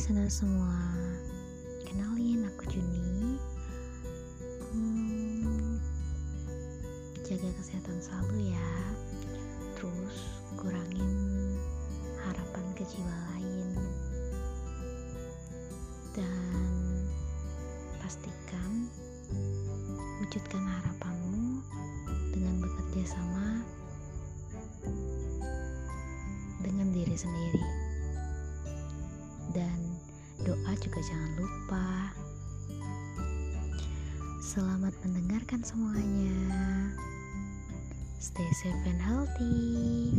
listener semua, kenalin aku Juni. Hmm, jaga kesehatan selalu ya. Terus kurangin harapan ke jiwa lain. Dan pastikan wujudkan harapanmu dengan bekerja sama dengan diri sendiri doa juga jangan lupa. Selamat mendengarkan semuanya. Stay safe and healthy.